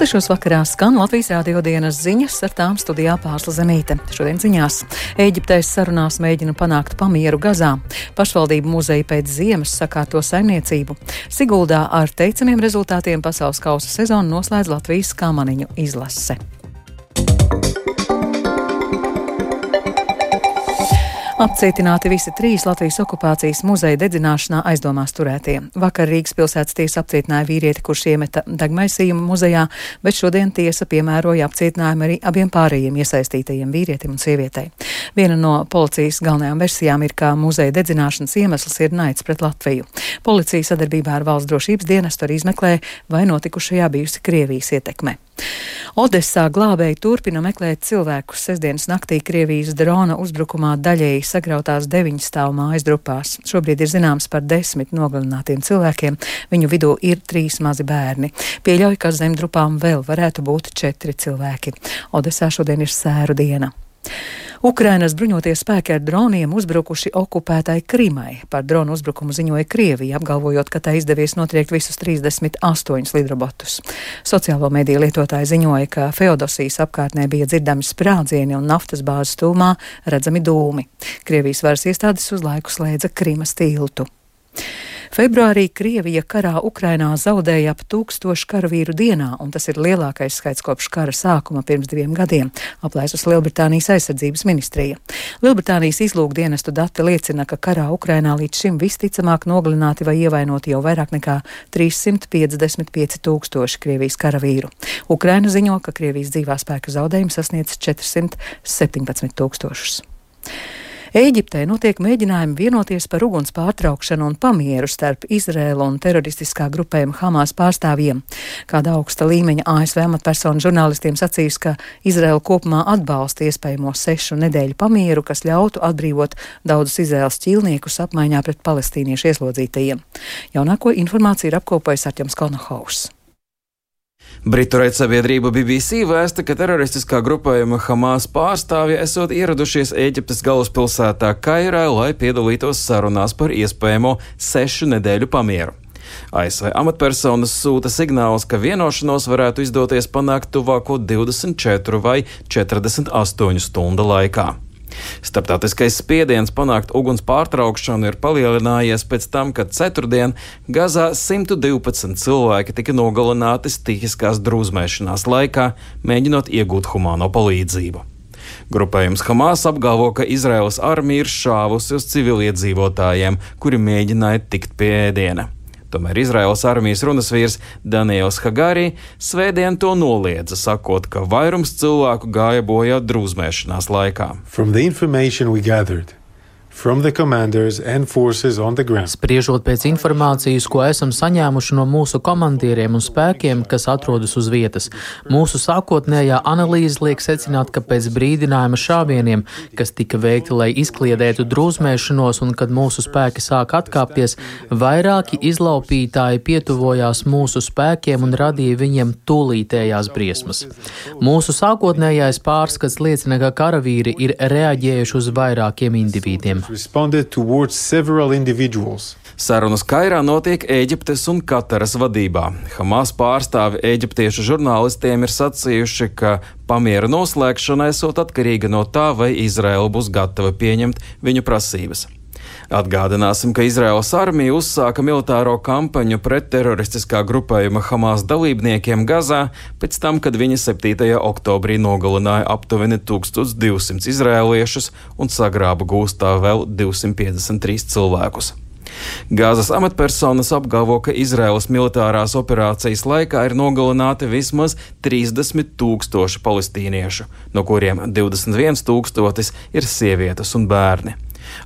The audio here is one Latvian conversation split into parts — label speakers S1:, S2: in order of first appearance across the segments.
S1: Sešos vakarā skan Latvijas rādio dienas ziņas, ar tām studijā Pārsla Zemīte. Šodien ziņās Eģiptēs sarunās mēģina panākt pamieru Gazā. Pašvaldību muzeja pēc ziemas sakārto saimniecību. Siguldā ar teicamiem rezultātiem pasaules kausa sezonu noslēdz Latvijas kamaniņu izlase. Apcietināti visi trīs Latvijas okupācijas muzeja dedzināšanā aizdomās turētie. Vakar Rīgas pilsētas tiesa apcietināja vīrieti, kurš iemeta degmaisījumu muzejā, bet šodien tiesa piemēroja apcietinājumu arī abiem pārējiem iesaistītajiem vīrietim un sievietei. Viena no policijas galvenajām versijām ir, ka muzeja dedzināšanas iemesls ir naids pret Latviju. Policija sadarbībā ar valsts drošības dienestu arī izmeklē, vai notikušajā bijusi Krievijas ietekme. Odessā glābēji turpina meklēt cilvēkus. Sesdienas naktī Krievijas drona uzbrukumā daļēji sagrautās deviņu stāvu mājas drupās. Šobrīd ir zināms par desmit nogalinātiem cilvēkiem. Viņu vidū ir trīs mazi bērni. Pieļauj, ka zem drupām vēl varētu būt četri cilvēki. Odessā šodien ir sēru diena. Ukrainas bruņotie spēki ar droniem uzbrukuši okupētai Krimai. Par dronu uzbrukumu ziņoja Krievija, apgalvojot, ka tā izdevies notriekt visus 38 lidrobotus. Sociālo mediju lietotāji ziņoja, ka Feodosijas apkārtnē bija dzirdami sprādzieni un naftas bāzes tūmā redzami dūmi. Krievijas varas iestādes uz laiku slēdza Krimas tiltu. Februārī Krievija karā Ukrainā zaudēja ap tūkstošu karavīru dienā, un tas ir lielākais skaits kopš kara sākuma pirms diviem gadiem, aplēsus Lielbritānijas aizsardzības ministrija. Lielbritānijas izlūkdienestu dati liecina, ka karā Ukrainā līdz šim visticamāk nogalināti vai ievainoti jau vairāk nekā 355 tūkstoši Krievijas karavīru. Ukraina ziņo, ka Krievijas dzīvā spēka zaudējumi sasniedz 417 tūkstošus. Ēģiptē notiek mēģinājumi vienoties par uguns pārtraukšanu un pamieru starp Izrēlu un teroristiskā grupējuma Hamas pārstāvjiem. Kāda augsta līmeņa ASV amatpersona žurnālistiem sacīs, ka Izrēla kopumā atbalsta iespējamo sešu nedēļu pamieru, kas ļautu atbrīvot daudzus Izrēlas ķīlniekus apmaiņā pret palestīniešu ieslodzītajiem. Jaunāko informāciju ir apkopojis Arķems Konahaus.
S2: Britu raidsabiedrība BBC vēsta, ka teroristiskā grupējuma Hamas pārstāvji esot ieradušies Eģiptes galvaspilsētā Kairā, lai piedalītos sarunās par iespējamo sešu nedēļu pamieru. ASV amatpersonas sūta signālus, ka vienošanos varētu izdoties panākt tuvāko 24 vai 48 stundu laikā. Starptautiskais spiediens panākt uguns pārtraukšanu ir palielinājies pēc tam, kad ceturtdien Gazā 112 cilvēki tika nogalināti stihiskās drūzmēšanās laikā, mēģinot iegūt humāno palīdzību. Grupējums Hamas apgalvo, ka Izraels armija ir šāvusi uz civiliedzīvotājiem, kuri mēģināja tikt pie ēdiena. Tomēr Izraels armijas runas vīrs Daniels Hagari svētdien to noliedza, sakot, ka vairums cilvēku gāja bojā drūzmēšanās laikā.
S3: Spriežot pēc informācijas, ko esam saņēmuši no mūsu komandieriem un spēkiem, kas atrodas uz vietas, mūsu sākotnējā analīze liek secināt, ka pēc brīdinājuma šāvieniem, kas tika veikti, lai izkliedētu drūzmēšanos, un kad mūsu spēki sāk atkāpties, vairāki izlaupītāji pietuvojās mūsu spēkiem un radīja viņiem tūlītējās briesmas. Mūsu sākotnējais pārskats liecina, ka karavīri ir reaģējuši uz vairākiem individiem responded towards
S2: several individuals. Sarunas Kairā notiek Eģiptes un Kataras vadībā. Hamas pārstāvi eģiptiešu žurnālistiem ir sacījuši, ka pamiera noslēgšana esot atkarīga no tā, vai Izraela būs gatava pieņemt viņu prasības. Atgādināsim, ka Izraels armija uzsāka militāro kampaņu pret teroristiskā grupējuma Hamas dalībniekiem Gazā pēc tam, kad viņi 7. oktobrī nogalināja aptuveni 1200 izrēliešus un sagrāba gūstā vēl 253 cilvēkus. Gāzes amatpersonas apgalvo, ka Izraēlas militārās operācijas laikā ir nogalināti vismaz 30 tūkstoši palestīniešu, no kuriem 21 tūkstotis ir sievietes un bērni.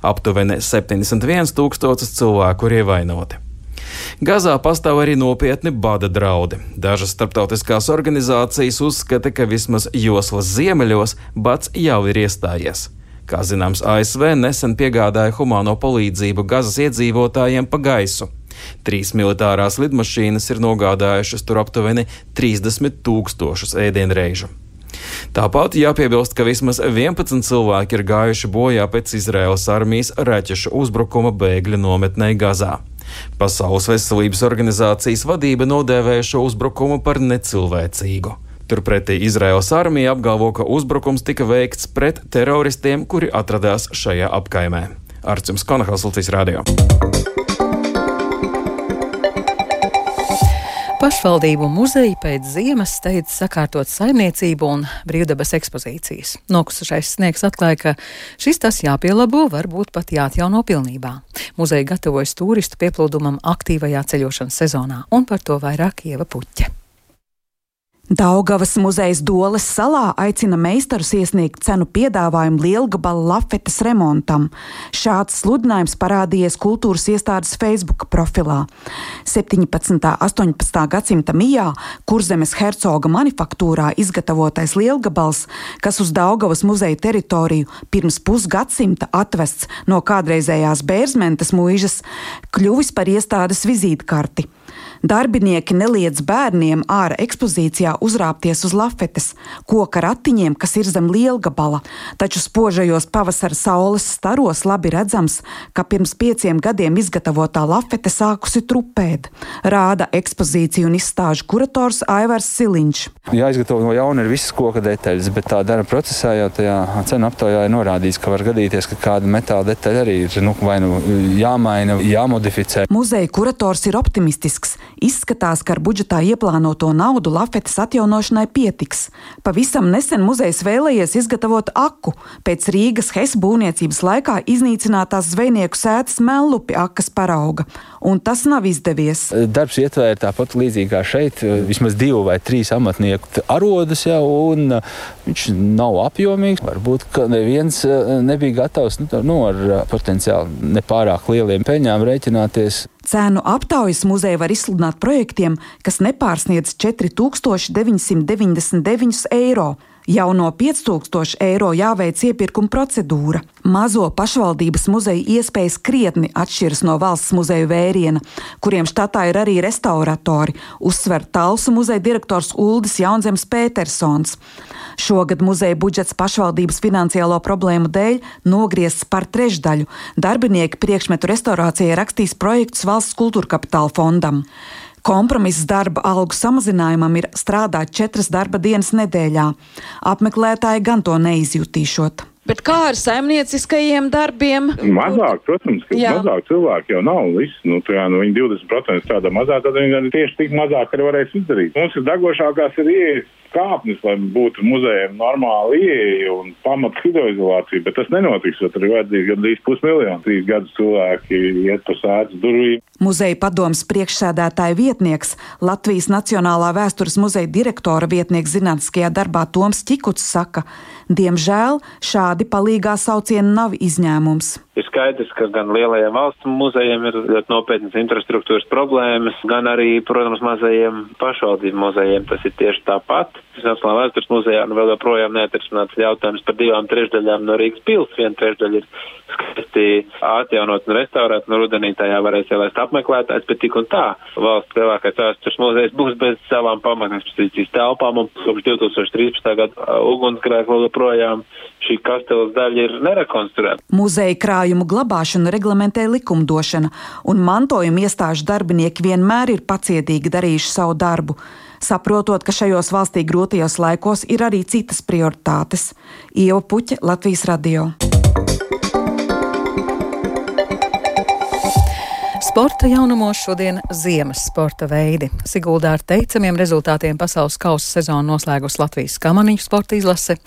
S2: Aptuveni 71 tūkstotis cilvēku ir ievainoti. Gazā pastāv arī nopietni bada draudi. Dažas starptautiskās organizācijas uzskata, ka vismaz joslas ziemeļos bats jau ir iestājies. Kā zināms, ASV nesen piegādāja humāno palīdzību Gazas iedzīvotājiem pa gaisu. Trīs militārās lidmašīnas ir nogādājušas tur aptuveni 30 tūkstošus ēdienreizu. Tāpat jāpiebilst, ka vismaz 11 cilvēki ir gājuši bojā pēc Izraēlas armijas raķešu uzbrukuma bēgļu nometnē Gazā. Pasaules veselības organizācijas vadība nodēvēja šo uzbrukumu par necilvēcīgu. Turpretī Izraels armija apgalvo, ka uzbrukums tika veikts pret teroristiem, kuri atradās šajā apkaimē. Arcums Konahals Latvijas Rādio.
S1: Pašvaldību muzeja pēc ziemas steidz sakārtot saimniecību un brīvdabas ekspozīcijas. Nokusušais sniegs atklāja, ka šis tas jāpielabo, varbūt pat jāatjauno pilnībā. Muzeja gatavojas turistu pieplūdumam aktīvajā ceļošanas sezonā, un par to vairāk Ieva Puķa.
S4: Daugavas muzejs Doles salā aicina meistarus iesniegt cenu piedāvājumu lielgabala lafetes remontam. Šāds sludinājums parādījies kultūras iestādes Facebook profilā. 17. un 18. gadsimta mijā Kurzemes hercoga manufaktūrā izgatavotais lielgabals, kas uz Daugavas muzeja teritoriju pirms pusgadsimta atvests no kādreizējās Bērzmentes mūžas, kļuvis par iestādes vizītkarti. Darbinieki neliedz bērniem ārā ekspozīcijā uzrāpties uz lafetes, koka ratiņiem, kas ir zem lielgabala, taču spožajos pavasara saules staros labi redzams, ka pirms pieciem gadiem izgatavotā lafete sākusi trupēt, rāda ekspozīciju un izstāžu kurators Aivars Siliņš.
S5: Jāizgatavo no jauna ir visas koka detaļas, bet tā darba procesā jau tajā cenu aptaujā ir norādīts, ka var gadīties, ka kāda metāla detaļa arī ir nu, vai nu jāmaina, jāmodificē.
S4: Muzeja kurators ir optimistisks. Izskatās, ka ar budžetā ieplānoto naudu lafetes atjaunošanai pietiks. Pavisam nesen muzejs vēlējies izgatavot aku pēc Rīgas Hesa būvniecības laikā iznīcinātās zvejnieku sētas mellupi akas parauga, un tas nav izdevies.
S5: Darbs ietvēra tāpat līdzīgi kā šeit, vismaz divu vai trīs amatnieku arodus jau, un viņš nav apjomīgs. Varbūt, ka neviens nebija gatavs nu, nu, ar potenciāli nepārāk lieliem peļņām rēķināties.
S4: Cēnu aptaujas muzeja var izsludināt projektiem, kas nepārsniedz 4999 eiro. Jau no 5000 eiro jāveic iepirkuma procedūra. Mazo pašvaldības muzeja iespējas krietni atšķiras no valsts muzeja vēriena, kuriem štatā ir arī restauratori, uzsver Talsu muzeja direktors Uldis Jaunzems Petersons. Šogad muzeja budžets pašvaldības finansiālo problēmu dēļ nogriezts par trešdaļu. Darbinieki priekšmetu restaurācijai rakstīs projektus valsts kultūra kapitāla fondam. Kompromiss darba algu samazinājumam ir strādāt četras darba dienas nedēļā. Apmeklētāji gan to neizjutīšot.
S6: Bet kā ar saimnieciskajiem darbiem?
S7: Mazāk, protams, ka Jā. mazāk cilvēki jau nav. Viss, nu, tā, nu, viņi 20% strādā mazāk, tad viņi tieši tik mazāk arī varēs izdarīt. Mums ir degošākās ir ieejas kāpnes, lai būtu muzejiem normāla ieeja un pamata hidroizolācija, bet tas nenotiks, jo tur ir vajadzīgi gandrīz pusmiljonu. Trīs gadus cilvēki iet pa sēdz durvīm.
S4: Muzeja padomas priekšsēdētāja vietnieks, Latvijas Nacionālā vēstures muzeja direktora vietnieks zinātniskajā darbā Toms Čikuts saka, diemžēl šādi palīgā saucieni nav izņēmums.
S8: Ir skaidrs, ka gan lielajiem valsts muzejiem ir ļoti nopietnas infrastruktūras problēmas, gan arī, protams, mazajiem pašvaldību muzejiem tas ir tieši tāpat. Nacionālā vēstures muzejā nu vēl joprojām neatrisināts jautājums par divām trešdaļām no Rīgas pils. Viena trešdaļa ir skaisti atjaunot un restaurēt, un rudenī tajā varēs ielaist apmeklētājs, bet tik un tā valsts lielākais vēstures muzejs būs bez savām pamatekspozīcijas telpām, un kopš 2013. gada ugunsgrēku vēl joprojām šī kastelas daļa ir nerekonstruēta.
S4: Muzeja krājumu glabāšanu reglamentē likumdošana, un mantojuma iestāžu darbinieki vienmēr ir pacietīgi darījuši savu darbu saprotot, ka šajos valstī grūtajos laikos ir arī citas prioritātes. Ieva Puķa, Latvijas radio.
S1: Sporta jaunumos šodien ziemas sporta veidi. Siguldā ar teicamiem rezultātiem pasaules kausa sezonu noslēgus Latvijas kamaniņu sporta izlase.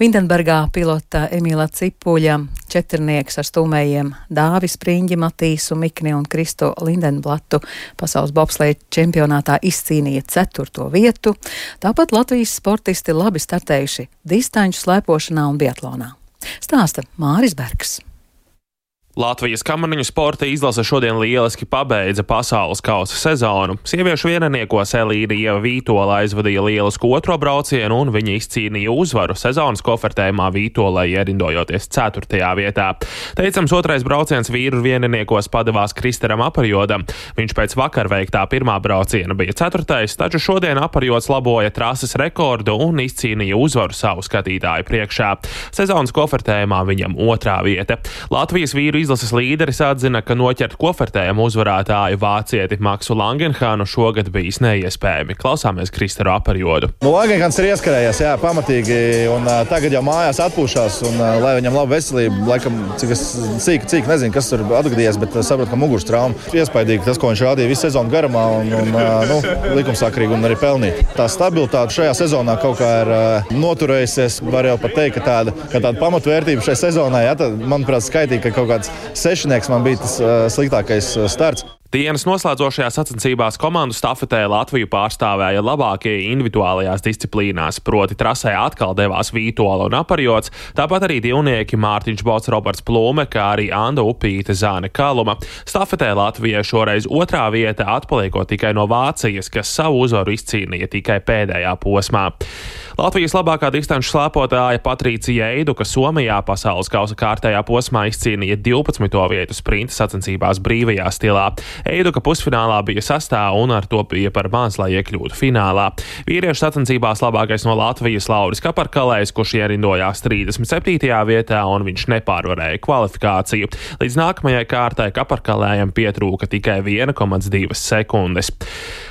S1: Vindenbergā pilota Emīla Cipuļa, četrnieks ar stūmējiem Dāvis Priņģi, Matīsu Mikni un Kristo Lindenblatu pasaules bobslēja čempionātā izcīnīja ceturto vietu. Tāpat Latvijas sportisti labi startējuši distanču slēpošanā un biatlonā. Stāsta Māris Bergs.
S9: Latvijas kamaniņu sporta izlase šodien lieliski pabeidza pasaules kausa sezonu. Sieviešu vienaniekos Elīna Vītola aizvadīja lielisku otro braucienu un viņa izcīnīja uzvaru sezonas kofertējumā Vītolai ierindojoties ceturtajā vietā. Teicams, otrais brauciens vīru vienaniekos padavās Kristeram Aparjodam. Viņš pēc vakar veiktā pirmā brauciena bija ceturtais, taču šodien Aparjods laboja trases rekordu un izcīnīja uzvaru savu skatītāju priekšā. Sezonas kofertējumā viņam otrā vieta. Latvijas vīru izlases līderis atzina, ka noķert kofertējumu uzvarētāju vācieti Maksu Langenhānu šogad bijis neiespējami. Klausāmies Kristaru apārjodu.
S10: Nu, Langenhāns ir ieskarējies, jā, pamatīgi, un uh, tagad jau mājās atpūšas, un uh, lai viņam laba veselība, laikam, cik es cīk, cīk nezinu, kas tur atgadījies, bet uh, saprotu, ka muguras trauma. Iespaidīgi tas, ko viņš rādīja visu sezonu garumā, un, un uh, nu, likumsakrīgi un arī pelnīt. Tā stabilitāte šajā sezonā kaut kā ir uh, noturējusies, var jau pat teikt, ka tāda, ka tāda pamatvērtība šai sezonai, ja, tad, manuprāt, skaitīgi, ka kaut kāds sešnieks man bija tas uh, sliktākais uh, starts.
S9: Dienas noslēdzošajās sacensībās komandu stafetē Latviju pārstāvēja labākie individuālajās disciplīnās, proti trasē atkal devās Vītola un Aparjots, tāpat arī divnieki Mārtiņš Bots, Roberts Plūme, kā arī Anda Upīte Zāne Kaluma. Stafetē Latvijai šoreiz otrā vieta atpaliekot tikai no Vācijas, kas savu uzvaru izcīnīja tikai pēdējā posmā. Latvijas labākā distanču slēpotāja Patricija Eidu, kas Somijā pasaules kausa kārtējā posmā izcīnīja 12. vietu sprinta sacensībās brīvajā stilā. Eiduka pusfinālā bija sastāvā un ar to bija par maz, lai iekļūtu finālā. Vīriešu sacensībās labākais no Latvijas Lauris Kaparkalējs, kurš ierindojās 37. vietā un viņš nepārvarēja kvalifikāciju. Līdz nākamajai kārtai Kaparkalējam pietrūka tikai 1,2 sekundes.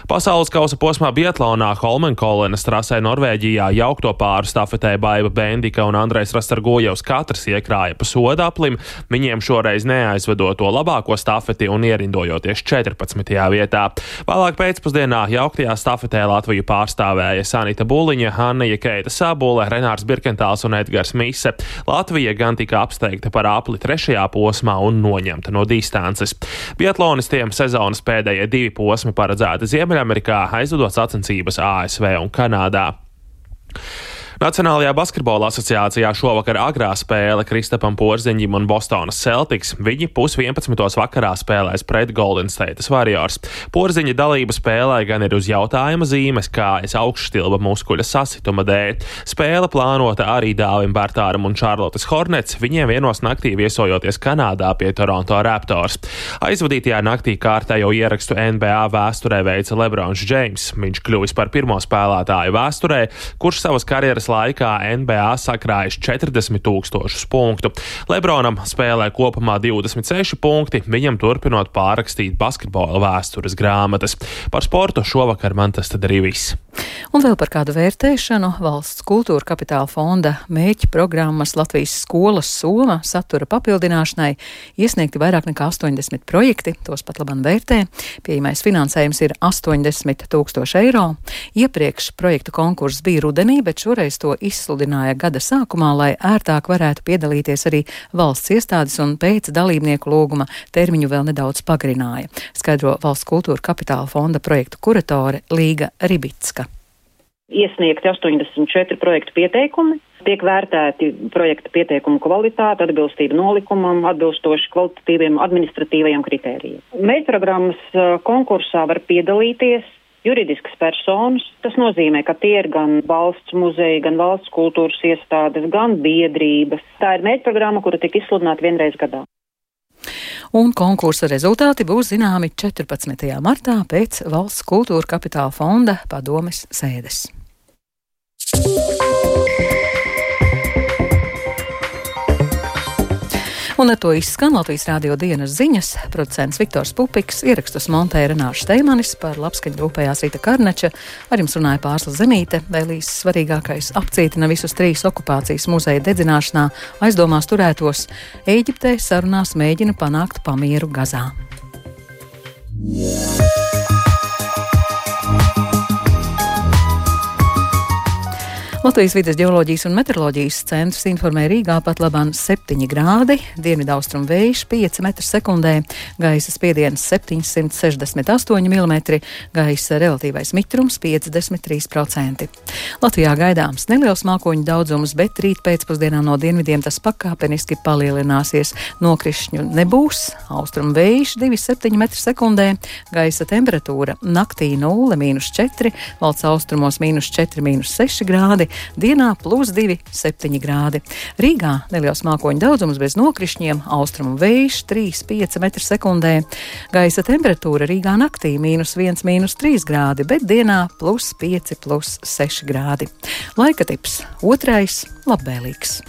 S9: Pasaules kausa posmā Bietlānā Holmenkolenes trasē Norvēģijā jaukto pāru stafetē Baiva Bendika un Andrejs Rastargojevs katrs iekrāja pa sodaplim, viņiem šoreiz neaizvedot to labāko stafeti un ierindojoties 14. vietā. Vēlāk pēcpusdienā jauktajā stafetē Latviju pārstāvēja Sanita Buliņa, Hannija Keita Sabule, Renārs Birkentāls un Edgars Mise. Latvija gan tika apsteigta par apli trešajā posmā un noņemta no distances. Bietlonistiem sezonas pēdējie divi posmi paredzēti. Ziemeļamerikā aizvedot sacensības ASV un Kanādā. Nacionālajā basketbola asociācijā šovakar agrā spēle Kristapam Porziņģim un Bostonas Celtics. Viņi pus 11. vakarā spēlēs pret Golden State Warriors. Porziņa dalība spēlē gan ir uz jautājuma zīmes, kā es augšstilba muskuļa sasituma dēļ. Spēle plānota arī Dāvim Bērtāram un Čārlotas Hornets, viņiem vienos naktī viesojoties Kanādā pie Toronto Raptors. Aizvadītajā naktī kārtējo ierakstu NBA vēsturē veica Lebrons Džeims. Viņš kļuvis par pirmo spēlētāju vēsturē, kurš savas karjeras karjeras laikā NBA sakrājis 40 tūkstošus punktu. Lebronam spēlē kopumā 26 punkti, viņam turpinot pārrakstīt basketbola vēstures grāmatas. Par sportu šovakar man tas tad arī viss.
S1: Un vēl par kādu vērtēšanu valsts kultūra kapitāla fonda mēķi programmas Latvijas skolas soma satura papildināšanai iesniegti vairāk nekā 80 projekti, tos pat labam vērtē. Pieejamais finansējums ir 80 tūkstoši eiro. Iepriekš projektu konkurss bija rudenī, bet šoreiz to izsludināja gada sākumā, lai ērtāk varētu piedalīties arī valsts iestādes un pēc dalībnieku lūguma termiņu vēl nedaudz pagarināja, skaidro valsts kultūra kapitāla fonda projektu kuratore Līga Ribitska.
S11: Iesniegti 84 projektu pieteikumi, tiek vērtēti projekta pieteikumu kvalitāte, atbilstība nolikumam, atbilstoši kvalitatīviem administratīvajiem kritērijiem. Mērķprogrammas konkursā var piedalīties juridiskas personas. Tas nozīmē, ka tie ir gan valsts muzeja, gan valsts kultūras iestādes, gan biedrības. Tā ir mērķprogramma, kura tika izsludināta vienreiz gadā.
S1: Un konkursa rezultāti būs zināmi 14. martā pēc Valsts kultūra kapitāla fonda padomes sēdes. Un ar to izskan Latvijas rādio dienas ziņas. Producents Viktors Pupiks, ierakstus montēja Renāša Steimanis par labskaņu rūpējās Rīta Karneča. Ar jums runāja Pārsla Zemīte, vēlīs svarīgākais apcietina visus trīs okupācijas muzeja dedzināšanā aizdomās turētos. Ēģiptē sarunās mēģina panākt pamieru Gazā. Yeah. Latvijas vidas geoloģijas un meteoroloģijas centrs informē Rīgā pat labāk 7 grādi, dienvidaustrum vējš 5 m2, gaisa spiediens 768 mm, gaisa relatīvais mitrums 53%. Latvijā gaidāms neliels mākoņu daudzums, bet rīt pēcpusdienā no dienvidiem tas pakāpeniski palielināsies. Nokrišņu nebūs, austrumu vējš 2,7 m2, gaisa temperatūra naktī 0,4, valsts austrumos - 4,6 grādi dienā plus 2,7 grādi. Rīgā neliels mākoņu daudzums bez nokrišņiem, austrumu vējš 3,5 m2. Gaisa temperatūra Rīgā naktī - mīnus 1, mīnus 3 grādi, bet dienā plus 5, plus 6 grādi. Laika tips - otrais - labvēlīgs.